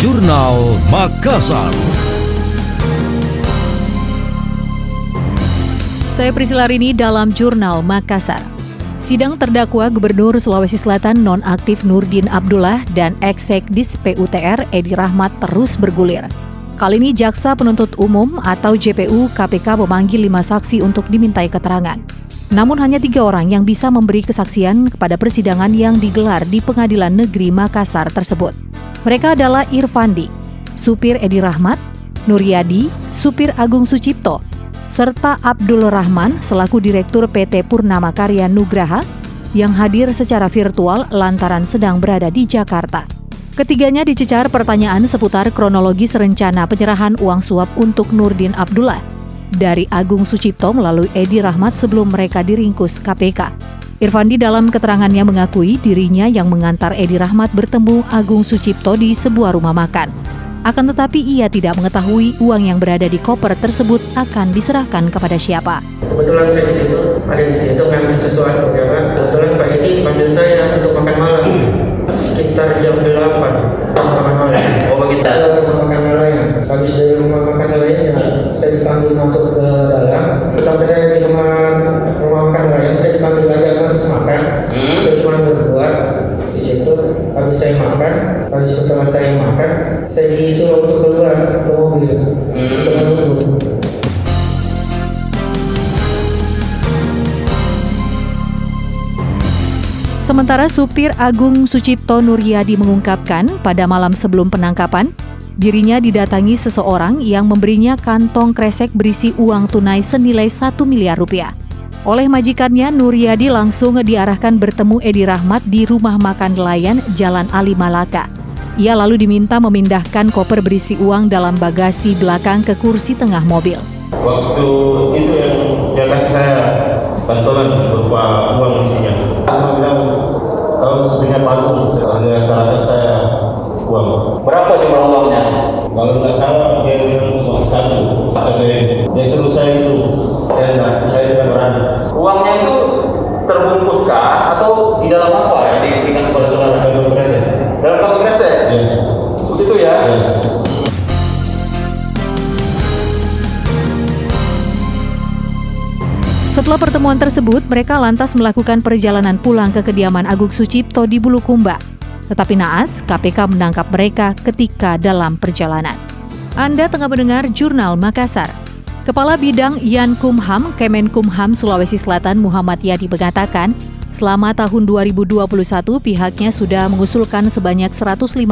Jurnal Makassar. Saya Priscila Rini dalam Jurnal Makassar. Sidang terdakwa Gubernur Sulawesi Selatan nonaktif Nurdin Abdullah dan ex-sekdis PUTR Edi Rahmat terus bergulir. Kali ini Jaksa Penuntut Umum atau JPU KPK memanggil lima saksi untuk dimintai keterangan. Namun hanya tiga orang yang bisa memberi kesaksian kepada persidangan yang digelar di Pengadilan Negeri Makassar tersebut. Mereka adalah Irfandi, supir Edi Rahmat, Nuryadi, supir Agung Sucipto, serta Abdul Rahman selaku Direktur PT Purnama Karya Nugraha yang hadir secara virtual lantaran sedang berada di Jakarta. Ketiganya dicecar pertanyaan seputar kronologis rencana penyerahan uang suap untuk Nurdin Abdullah dari Agung Sucipto melalui Edi Rahmat sebelum mereka diringkus KPK. Irfandi dalam keterangannya mengakui dirinya yang mengantar Edi Rahmat bertemu Agung Sucipto di sebuah rumah makan. Akan tetapi ia tidak mengetahui uang yang berada di koper tersebut akan diserahkan kepada siapa. Kebetulan saya di situ, ada di situ ngambil sesuatu ya Pak. Kebetulan Pak Edi panggil saya untuk makan malam sekitar jam 8 makan malam. Oh begitu. Rumah makan malam. Habis dari rumah makan malam ya, saya dipanggil masuk ke dalam. Sampai saya di rumah rumah makan malam, saya dipanggil lagi masuk makan. Hmm. Saya cuma berdua di situ. Habis saya makan, habis setelah saya makan, saya disuruh untuk keluar ke mobil hmm. untuk menunggu. Sementara supir Agung Sucipto Nuryadi mengungkapkan pada malam sebelum penangkapan, dirinya didatangi seseorang yang memberinya kantong kresek berisi uang tunai senilai 1 miliar rupiah. Oleh majikannya, Nuryadi langsung diarahkan bertemu Edi Rahmat di rumah makan nelayan Jalan Ali Malaka. Ia lalu diminta memindahkan koper berisi uang dalam bagasi belakang ke kursi tengah mobil. Waktu itu yang dia kasih saya bantuan Setelah pertemuan tersebut, mereka lantas melakukan perjalanan pulang ke kediaman Agung Sucipto di Bulukumba. Tetapi naas, KPK menangkap mereka ketika dalam perjalanan. Anda tengah mendengar Jurnal Makassar. Kepala Bidang Yankumham Kemenkumham Sulawesi Selatan Muhammad Yadi mengatakan, selama tahun 2021 pihaknya sudah mengusulkan sebanyak 156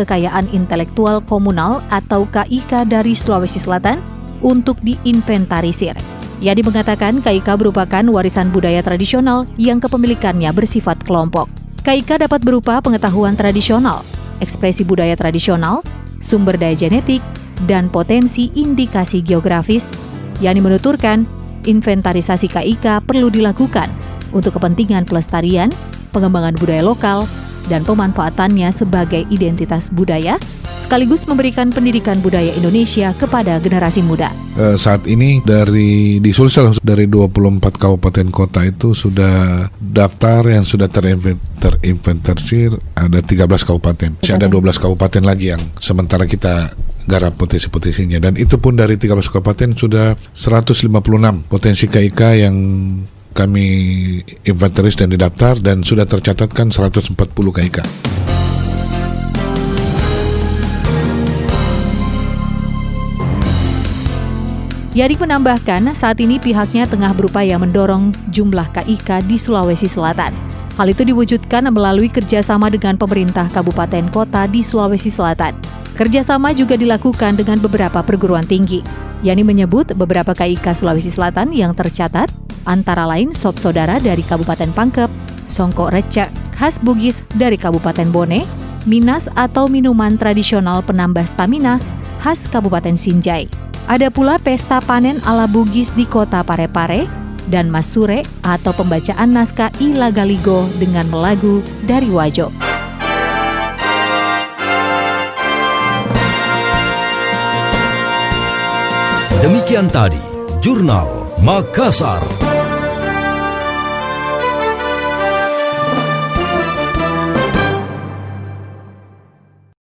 kekayaan intelektual komunal atau KIK dari Sulawesi Selatan untuk diinventarisir. Yadi mengatakan KIK merupakan warisan budaya tradisional yang kepemilikannya bersifat kelompok. KIK dapat berupa pengetahuan tradisional, ekspresi budaya tradisional, sumber daya genetik, dan potensi indikasi geografis. Yani menuturkan, inventarisasi KIK perlu dilakukan untuk kepentingan pelestarian, pengembangan budaya lokal, dan pemanfaatannya sebagai identitas budaya, sekaligus memberikan pendidikan budaya Indonesia kepada generasi muda. Uh, saat ini dari di Sulsel dari 24 kabupaten kota itu sudah daftar yang sudah terinventarisir ada 13 kabupaten. Masih ada 12 kabupaten lagi yang sementara kita garap potensi-potensinya dan itu pun dari 13 kabupaten sudah 156 potensi KIK yang kami inventaris dan didaftar dan sudah tercatatkan 140 KIK. Yadik menambahkan, saat ini pihaknya tengah berupaya mendorong jumlah KIK di Sulawesi Selatan. Hal itu diwujudkan melalui kerjasama dengan pemerintah kabupaten kota di Sulawesi Selatan. Kerjasama juga dilakukan dengan beberapa perguruan tinggi. Yani menyebut beberapa KIK Sulawesi Selatan yang tercatat, antara lain Sop Saudara dari Kabupaten Pangkep, Songkok Recek khas Bugis dari Kabupaten Bone, Minas atau minuman tradisional penambah stamina khas Kabupaten Sinjai. Ada pula pesta panen ala Bugis di kota Parepare dan Masure atau pembacaan naskah Ilagaligo dengan melagu dari Wajo. Demikian tadi, Jurnal Makassar.